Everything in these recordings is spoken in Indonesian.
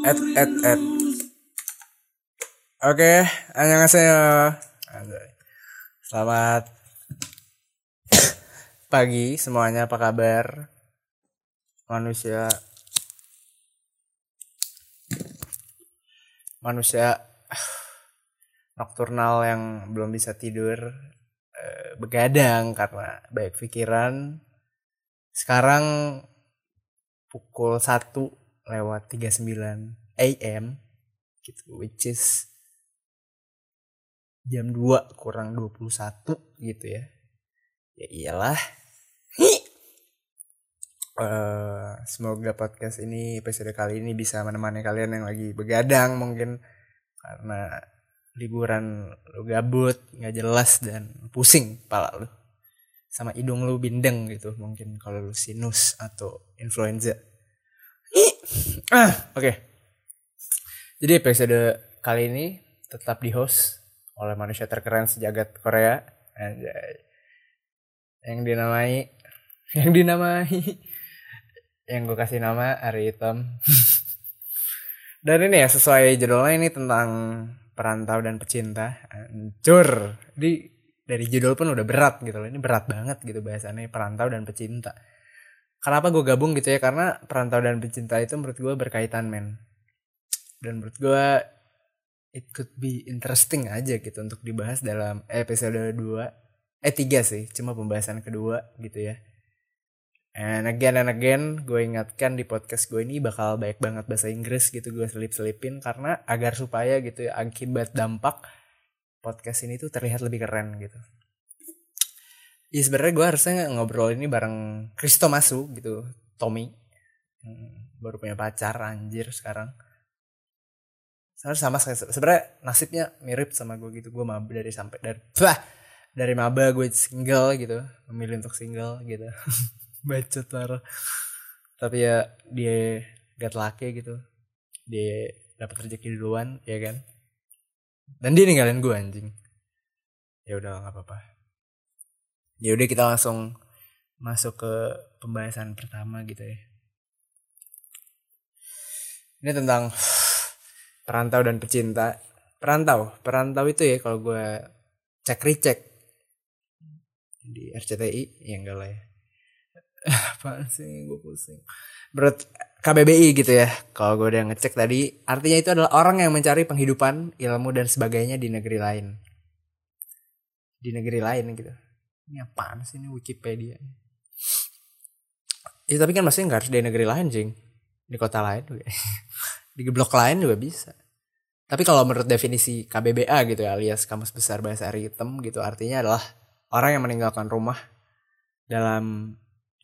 Ed, ed, ed. Oke, annyeonghaseyo. Selamat pagi semuanya, apa kabar? Manusia manusia nokturnal yang belum bisa tidur eh, begadang karena baik pikiran. Sekarang pukul 1 lewat 39 AM gitu which is jam 2 kurang 21 gitu ya. Ya iyalah. Eh, semoga podcast ini episode kali ini bisa menemani kalian yang lagi begadang mungkin karena liburan lu gabut nggak jelas dan pusing kepala lu. Sama hidung lu bindeng gitu mungkin kalau lu sinus atau influenza ah oke. Jadi episode kali ini tetap di host oleh manusia terkeren sejagat Korea. Yang dinamai yang dinamai. Yang gue kasih nama Ari Hitam dan ini ya sesuai judulnya ini tentang perantau dan pecinta. Hancur. Di dari judul pun udah berat gitu loh. Ini berat banget gitu bahasannya perantau dan pecinta kenapa gue gabung gitu ya? Karena perantau dan pecinta itu menurut gue berkaitan men. Dan menurut gue it could be interesting aja gitu untuk dibahas dalam episode 2 eh 3 sih cuma pembahasan kedua gitu ya. And again and again, gue ingatkan di podcast gue ini bakal baik banget bahasa Inggris gitu gue selip-selipin. Karena agar supaya gitu ya akibat dampak podcast ini tuh terlihat lebih keren gitu. Ya sebenarnya gue harusnya ngobrol ini bareng Kristo Masu gitu, Tommy. Hmm, baru punya pacar anjir sekarang. Sebenarnya sama sebenarnya nasibnya mirip sama gue gitu. Gue maba dari sampai dari bah, dari maba gue single gitu, memilih untuk single gitu. bacot parah tapi ya dia gak laki gitu dia dapat rezeki duluan ya kan dan dia ninggalin gue anjing ya udah nggak apa-apa ya udah kita langsung masuk ke pembahasan pertama gitu ya. Ini tentang perantau dan pecinta. Perantau perantau itu ya kalau gue cek recek di RCTI ya enggak lah ya. Apa sih gue pusing. Menurut KBBI gitu ya kalau gue udah ngecek tadi artinya itu adalah orang yang mencari penghidupan ilmu dan sebagainya di negeri lain. Di negeri lain gitu ini apaan sih ini Wikipedia ya tapi kan maksudnya nggak harus di negeri lain jing. Di kota lain juga. Di blok lain juga bisa. Tapi kalau menurut definisi KBBA gitu ya alias Kamus Besar Bahasa Hitam gitu artinya adalah orang yang meninggalkan rumah dalam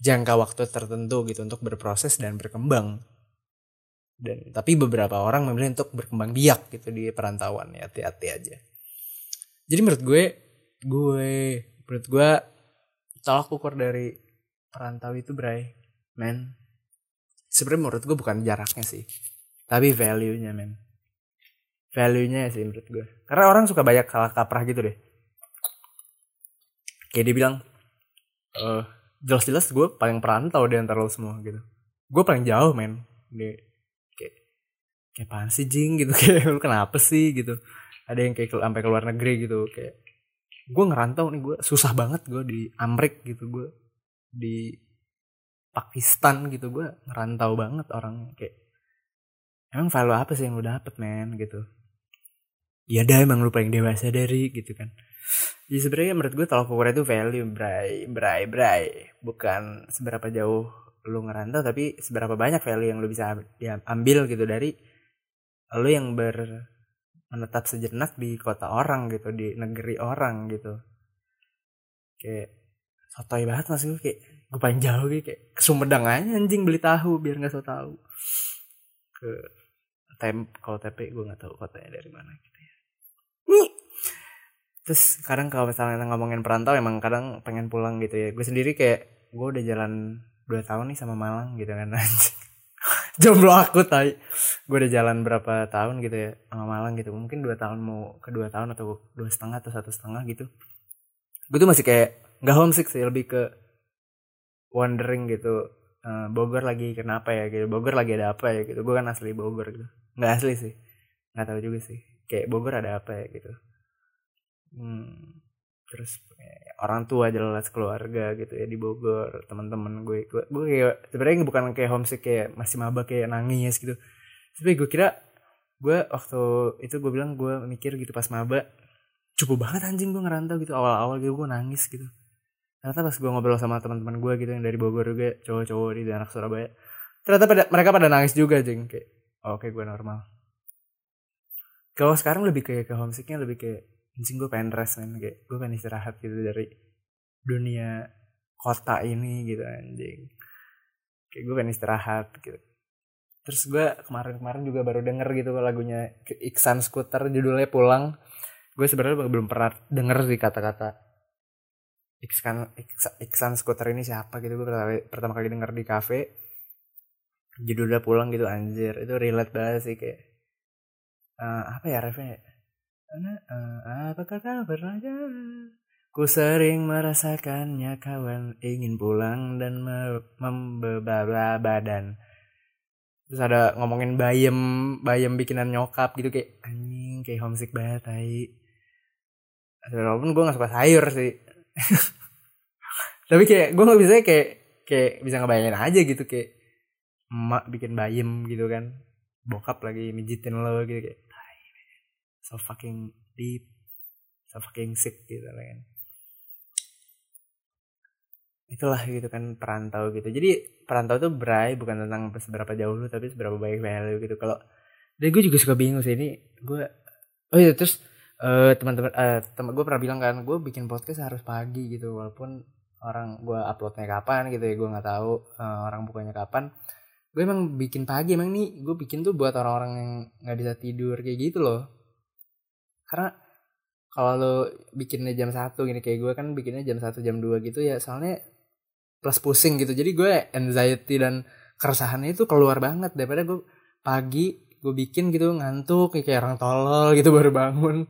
jangka waktu tertentu gitu untuk berproses dan berkembang. Dan tapi beberapa orang memilih untuk berkembang biak gitu di perantauan ya hati-hati aja. Jadi menurut gue gue menurut gue tolak ukur dari perantau itu bray men sebenarnya menurut gue bukan jaraknya sih tapi value nya men. Value nya sih menurut gue karena orang suka banyak salah kaprah gitu deh. Kayak dia bilang eh jelas-jelas gue paling perantau di antara lo semua gitu. Gue paling jauh men. Di kayak kayak apaan sih jing? Gitu kayak lu kenapa sih? Gitu. Ada yang kayak sampai ke luar negeri gitu kayak gue ngerantau nih gue susah banget gue di Amrik gitu gue di Pakistan gitu gue ngerantau banget orang kayak emang value apa sih yang lu dapet men? gitu. Ya dah emang lu paling dewasa dari gitu kan. Ya sebenarnya menurut gue tolak ukur itu value bray bray bray. Bukan seberapa jauh lu ngerantau tapi seberapa banyak value yang lu bisa ya, ambil gitu dari lu yang ber menetap sejenak di kota orang gitu di negeri orang gitu. Kayak sotoy banget mas gue kayak gue paling jauh gitu kayak ke Sumedang aja anjing beli tahu biar nggak so tahu. Ke tem kalau TP gue nggak tahu kotanya dari mana gitu ya. Terus kadang kalau misalnya ngomongin perantau emang kadang pengen pulang gitu ya. Gue sendiri kayak gue udah jalan dua tahun nih sama Malang gitu kan jomblo aku tai. Gue udah jalan berapa tahun gitu ya sama Malang gitu. Mungkin dua tahun mau ke dua tahun atau dua setengah atau satu setengah gitu. Gue tuh masih kayak nggak homesick sih lebih ke wondering gitu eh, Bogor lagi kenapa ya gitu Bogor lagi ada apa ya gitu. Gue kan asli Bogor gitu. Nggak asli sih nggak tahu juga sih. Kayak Bogor ada apa ya gitu. Hmm, terus eh, orang tua jelas keluarga gitu ya di Bogor teman-teman gue gue, gue kayak sebenarnya bukan kayak homesick kayak masih maba kayak nangis gitu. Tapi gue kira gue waktu itu gue bilang gue mikir gitu pas maba cukup banget anjing gue ngerantau gitu. Awal-awal gitu gue nangis gitu. Ternyata pas gue ngobrol sama teman-teman gue gitu yang dari Bogor juga cowok-cowok di anak Surabaya ternyata pada mereka pada nangis juga jeng. Kayak oh, oke okay, gue normal. Kalau sekarang lebih kayak ke homesicknya lebih kayak anjing gue pengen rest men. Kayak gue pengen istirahat gitu dari dunia kota ini gitu anjing. Kayak gue pengen istirahat gitu. Terus gue kemarin-kemarin juga baru denger gitu lagunya Iksan Scooter judulnya Pulang. Gue sebenarnya belum pernah denger sih kata-kata Iksan, Iksan Scooter ini siapa gitu. Gue pertama, kali denger di cafe judulnya Pulang gitu anjir. Itu relate banget sih kayak uh, apa ya refnya uh, apakah kabar aja Ku sering merasakannya kawan. Ingin pulang dan membebaba badan. Terus ada ngomongin bayem bayem bikinan nyokap gitu kayak anjing kayak homesick banget tai. Walaupun gue gak suka sayur sih. Tapi kayak gue nggak bisa kayak kayak bisa ngebayangin aja gitu kayak emak bikin bayem gitu kan. Bokap lagi mijitin lo gitu kayak so fucking deep so fucking sick gitu kan. Itulah gitu kan perantau gitu. Jadi perantau tuh berai bukan tentang seberapa jauh lu tapi seberapa baik value gitu. Kalau dan gue juga suka bingung sih ini gue oh iya terus uh, teman-teman uh, teman gue pernah bilang kan gue bikin podcast harus pagi gitu walaupun orang gue uploadnya kapan gitu ya gue nggak tahu uh, orang bukanya kapan. Gue emang bikin pagi emang nih gue bikin tuh buat orang-orang yang nggak bisa tidur kayak gitu loh karena kalau lo bikinnya jam satu gini kayak gue kan bikinnya jam satu jam 2 gitu ya soalnya plus pusing gitu. Jadi gue anxiety dan keresahannya itu keluar banget daripada gue pagi gue bikin gitu ngantuk kayak orang tolol gitu baru bangun.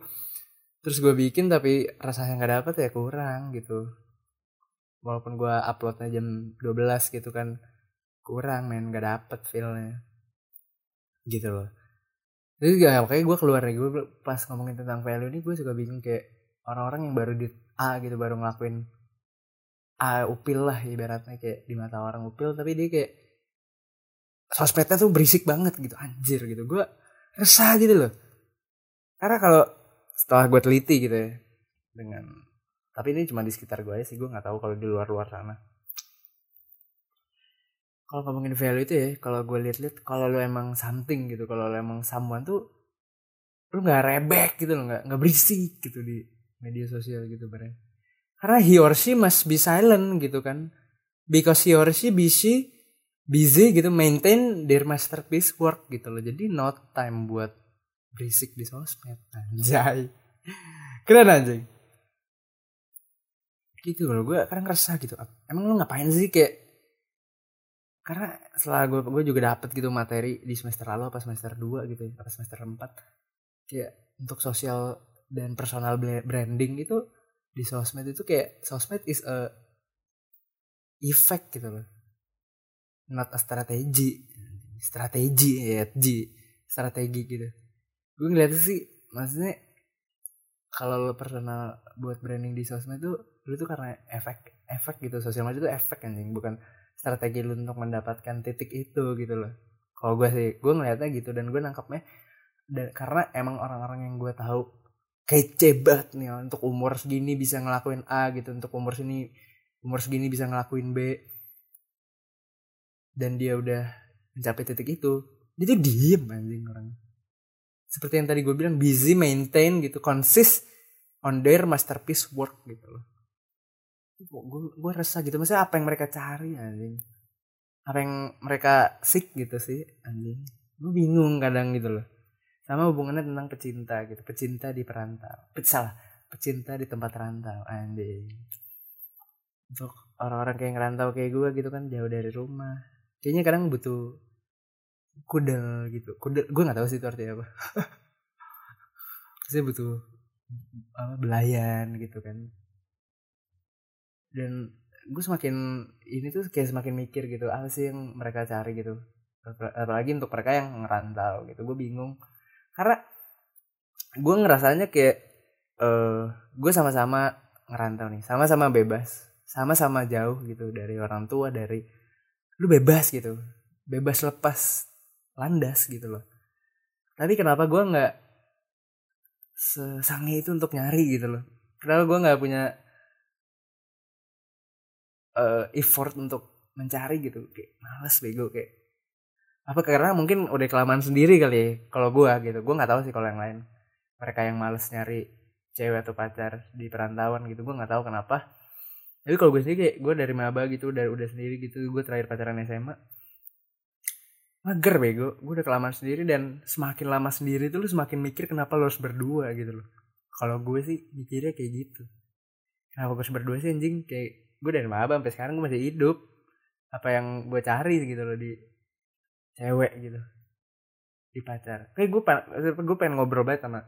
Terus gue bikin tapi rasanya nggak dapet ya kurang gitu. Walaupun gue uploadnya jam 12 gitu kan kurang men nggak dapet feelnya. Gitu loh jadi gak kayak gue keluar nih gue pas ngomongin tentang value ini gue suka bingung kayak orang-orang yang baru di A gitu baru ngelakuin ah, upil lah ibaratnya kayak di mata orang upil tapi dia kayak sosmednya tuh berisik banget gitu anjir gitu. Gue resah gitu loh. Karena kalau setelah gue teliti gitu ya dengan tapi ini cuma di sekitar gue aja sih gue nggak tahu kalau di luar luar sana kalau ngomongin value itu ya kalau gue liat-liat kalau lo emang something gitu kalau lo emang someone tuh lo nggak rebek gitu lo nggak nggak berisik gitu di media sosial gitu bareng karena he or she must be silent gitu kan. Because he or she busy busy gitu maintain their masterpiece work gitu loh. Jadi not time buat berisik di sosmed anjay. Keren anjing. Gitu loh gue kadang ngerasa gitu emang lu ngapain sih? Kayak karena setelah gue gue juga dapet gitu materi di semester lalu apa semester 2 gitu ya apa semester 4 kayak untuk sosial dan personal branding itu di sosmed itu kayak sosmed is a effect gitu loh. Not a strategi strategi ya G. Strategi gitu. Gue ngeliat sih maksudnya kalau lo personal buat branding di sosmed itu lu tuh karena efek efek gitu. Sosial media itu efek anjing. Bukan strategi lu untuk mendapatkan titik itu gitu loh. Kalau gue sih gue ngeliatnya gitu dan gue nangkapnya dan karena emang orang-orang yang gue tahu kece banget nih untuk umur segini bisa ngelakuin A gitu untuk umur sini umur segini bisa ngelakuin B. Dan dia udah mencapai titik itu dia tuh diem anjing orang. Seperti yang tadi gue bilang busy maintain gitu consist on their masterpiece work gitu loh gue gue resah gitu. Maksudnya apa yang mereka cari anjing? Apa yang mereka seek gitu sih anjing? Gue bingung kadang gitu loh. Sama hubungannya tentang pecinta gitu. Pecinta di perantau. Pe salah. Pecinta di tempat rantau anjing. Untuk orang-orang kayak ngerantau kayak gue gitu kan jauh dari rumah. Kayaknya kadang butuh kudel gitu. Kudel gue nggak tahu sih itu artinya apa. Saya butuh apa belayan gitu kan dan gue semakin ini tuh kayak semakin mikir gitu apa sih yang mereka cari gitu. Apalagi untuk mereka yang ngerantau gitu gue bingung. Karena gue ngerasanya kayak uh, gue sama-sama ngerantau nih sama-sama bebas sama-sama jauh gitu dari orang tua dari lu bebas gitu. Bebas lepas landas gitu loh. Tapi kenapa gue nggak sesange itu untuk nyari gitu loh? Kenapa gue nggak punya uh, effort untuk mencari gitu. Kayak males bego kayak apa karena mungkin udah kelamaan sendiri kali ya kalau gue gitu. Gue nggak tahu sih kalau yang lain. Mereka yang males nyari cewek atau pacar di perantauan gitu gue nggak tahu kenapa. Tapi kalau gue sendiri kayak gue dari maba gitu dari udah sendiri gitu gue terakhir pacaran SMA mager bego. Gue udah kelamaan sendiri dan semakin lama sendiri tuh lu semakin mikir kenapa lo harus berdua gitu loh. Kalau gue sih mikirnya kayak gitu. Kenapa harus berdua sih anjing? Kayak gue dari maba sampai sekarang gue masih hidup. Apa yang gue cari gitu loh di cewek gitu. Di pacar. Kayak gue gue pengen ngobrol banget sama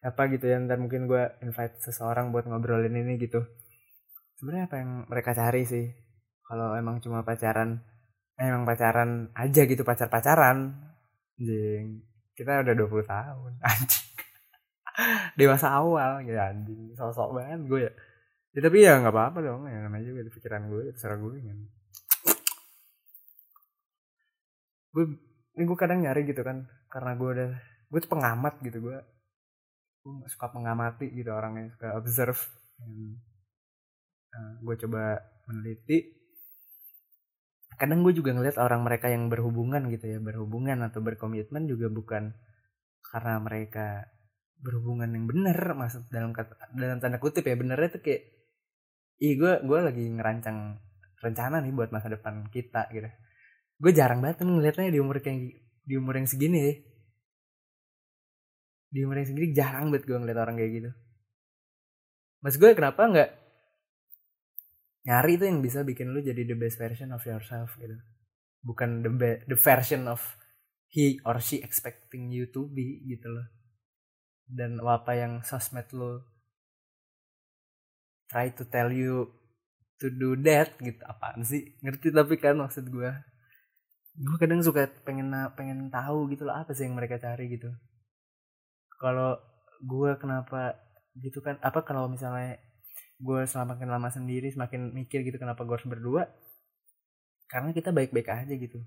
apa gitu ya ntar mungkin gue invite seseorang buat ngobrolin ini gitu. Sebenarnya apa yang mereka cari sih? Kalau emang cuma pacaran emang pacaran aja gitu pacar pacaran anjing. Kita udah 20 tahun anjing. Dewasa awal gitu anjing. Sosok banget gue ya ya tapi ya nggak apa-apa dong ya namanya juga di pikiran gue ya gue kan. Gue ini gue kadang nyari gitu kan karena gue udah gue tuh pengamat gitu gue gue suka mengamati gitu orangnya suka observe. Dan, uh, gue coba meneliti. Kadang gue juga ngeliat orang mereka yang berhubungan gitu ya berhubungan atau berkomitmen juga bukan karena mereka berhubungan yang benar maksud dalam kata dalam tanda kutip ya benernya tuh kayak ih gue gue lagi ngerancang rencana nih buat masa depan kita gitu. Gue jarang banget ngeliatnya di umur yang di umur yang segini ya. Di umur yang segini jarang banget gue ngeliat orang kayak gitu. Mas gue kenapa nggak nyari itu yang bisa bikin lu jadi the best version of yourself gitu. Bukan the be the version of he or she expecting you to be gitu loh. Dan apa yang sosmed lo try to tell you to do that gitu. Apaan sih? Ngerti tapi kan maksud gue gue kadang suka pengen pengen tahu gitu lah apa sih yang mereka cari gitu. Kalau gue kenapa gitu kan apa kalau misalnya gue semakin lama sendiri semakin mikir gitu kenapa gue harus berdua karena kita baik-baik aja gitu.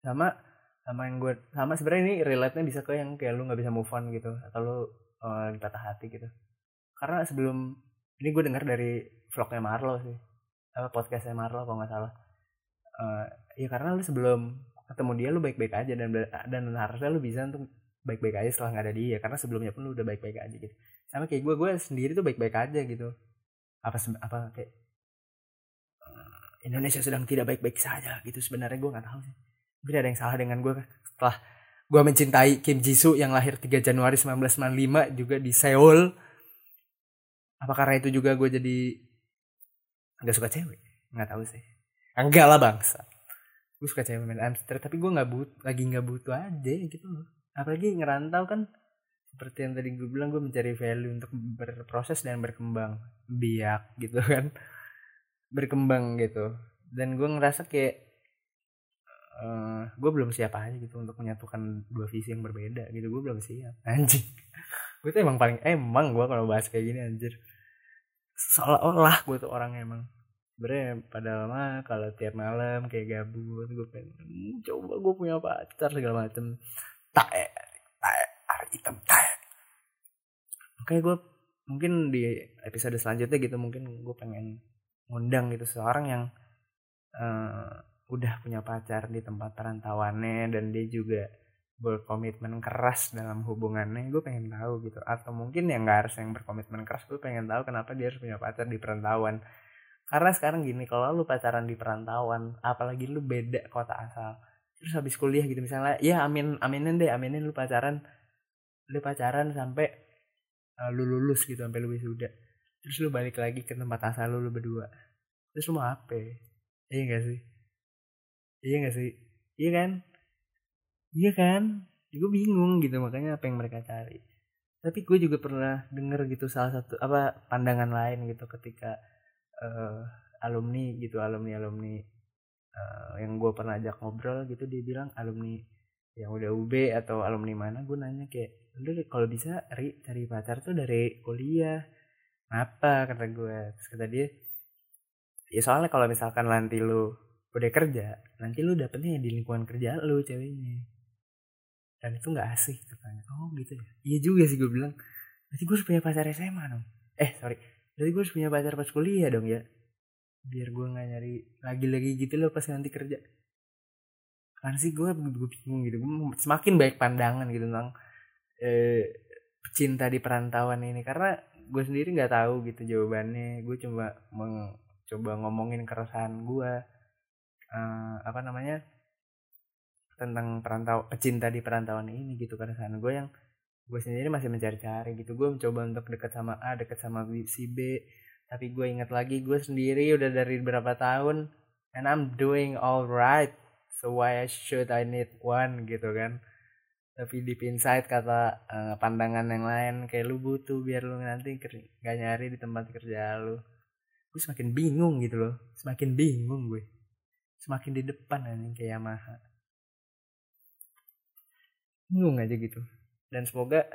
Sama sama yang gue sama sebenarnya ini relate nya bisa ke yang kayak lu nggak bisa move on gitu atau lu uh, patah hati gitu. Karena sebelum ini gue dengar dari vlognya Marlo sih. Apa podcastnya Marlo kalau nggak salah. Uh, ya karena lu sebelum ketemu dia lu baik-baik aja dan dan harusnya lu bisa untuk baik-baik aja setelah nggak ada dia. Karena sebelumnya pun lu udah baik-baik aja gitu. Sama kayak gue gue sendiri tuh baik-baik aja gitu. Apa apa kayak uh, Indonesia sedang tidak baik-baik saja gitu sebenarnya gue nggak tahu sih. Mungkin ada yang salah dengan gue setelah gue mencintai Kim Jisoo yang lahir 3 Januari 1995 juga di Seoul apa karena itu juga gue jadi nggak suka cewek? Nggak tahu sih. Enggak lah bangsa. Gue suka cewek main Amster tapi gue nggak but lagi nggak butuh aja gitu loh. Apalagi ngerantau kan seperti yang tadi gue bilang gue mencari value untuk berproses dan berkembang biak gitu kan. Berkembang gitu. Dan gue ngerasa kayak uh, eh, gue belum siap aja gitu untuk menyatukan dua visi yang berbeda gitu. Gue belum siap. Anjing. Gue tuh emang paling emang gue kalau bahas kayak gini anjir seolah-olah. Gue tuh orang emang sebenernya pada mah kalau tiap malam kayak gabut gue pengen hmm, coba gue punya pacar segala macem. Tae tae hitam tae. Oke gue mungkin di episode selanjutnya gitu mungkin gue pengen ngundang gitu seorang yang uh, udah punya pacar di tempat perantauannya dan dia juga berkomitmen keras dalam hubungannya gue pengen tahu gitu. Atau mungkin yang nggak harus yang berkomitmen keras gue pengen tahu kenapa dia harus punya pacar di perantauan. Karena sekarang gini kalau lu pacaran di perantauan apalagi lu beda kota asal terus habis kuliah gitu misalnya ya amin aminin deh aminin lu pacaran. Lu pacaran sampai uh, lu lulus gitu sampai lu wisuda. Terus lu balik lagi ke tempat asal lu lu berdua. Terus lu mau apa? Iya gak sih? Iya gak sih? Iya kan iya kan? Gue bingung gitu makanya apa yang mereka cari. Tapi gue juga pernah denger gitu salah satu apa pandangan lain gitu ketika uh, alumni gitu alumni alumni uh, yang gue pernah ajak ngobrol gitu dia bilang alumni yang udah UB atau alumni mana gue nanya kayak lu kalau bisa ri cari pacar tuh dari kuliah. Apa kata gue terus kata dia ya soalnya kalau misalkan nanti lu udah kerja nanti lu dapetnya di lingkungan kerja lu ceweknya dan itu nggak asik katanya. Oh gitu ya. Iya juga sih gue bilang. Berarti gue harus punya pacar SMA dong. Eh sorry. Berarti gue harus punya pacar pas kuliah dong ya? Biar gue nggak nyari lagi-lagi gitu loh pas nanti kerja. Kan sih gue gue bingung gitu. Gue semakin baik pandangan gitu tentang eh, cinta di perantauan ini. Karena gue sendiri nggak tahu gitu jawabannya. Gue coba mencoba ngomongin keresahan gue uh, apa namanya tentang perantau pecinta di perantauan ini gitu keresahan gue yang gue sendiri masih mencari-cari gitu. Gue mencoba untuk dekat sama A dekat sama B, si B tapi gue ingat lagi gue sendiri udah dari berapa tahun and I'm doing alright so why should I need one gitu kan. Tapi deep inside kata uh, pandangan yang lain kayak lu butuh biar lu nanti gak nyari di tempat kerja lu. Gue semakin bingung gitu loh semakin bingung gue. Semakin di depan anjing kayak Yamaha bingung aja gitu. Dan semoga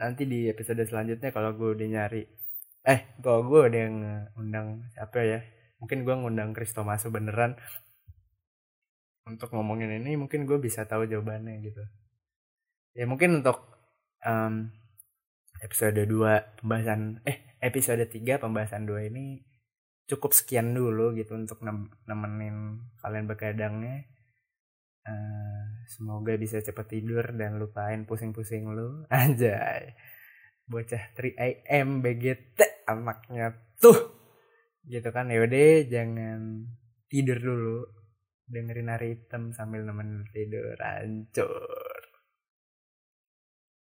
nanti di episode selanjutnya kalau gue udah nyari eh kalau gue udah ngundang siapa ya mungkin gue ngundang Kristo Masu beneran untuk ngomongin ini mungkin gue bisa tahu jawabannya gitu. Ya mungkin untuk um, episode 2 pembahasan eh episode 3 pembahasan 2 ini cukup sekian dulu gitu untuk nemenin kalian begadangnya Uh, semoga bisa cepat tidur dan lupain pusing-pusing lu. Anjay. Bocah 3 AM BGT anaknya tuh. Gitu kan yaudah jangan tidur dulu. Dengerin hari hitam sambil nemenin tidur. Ancur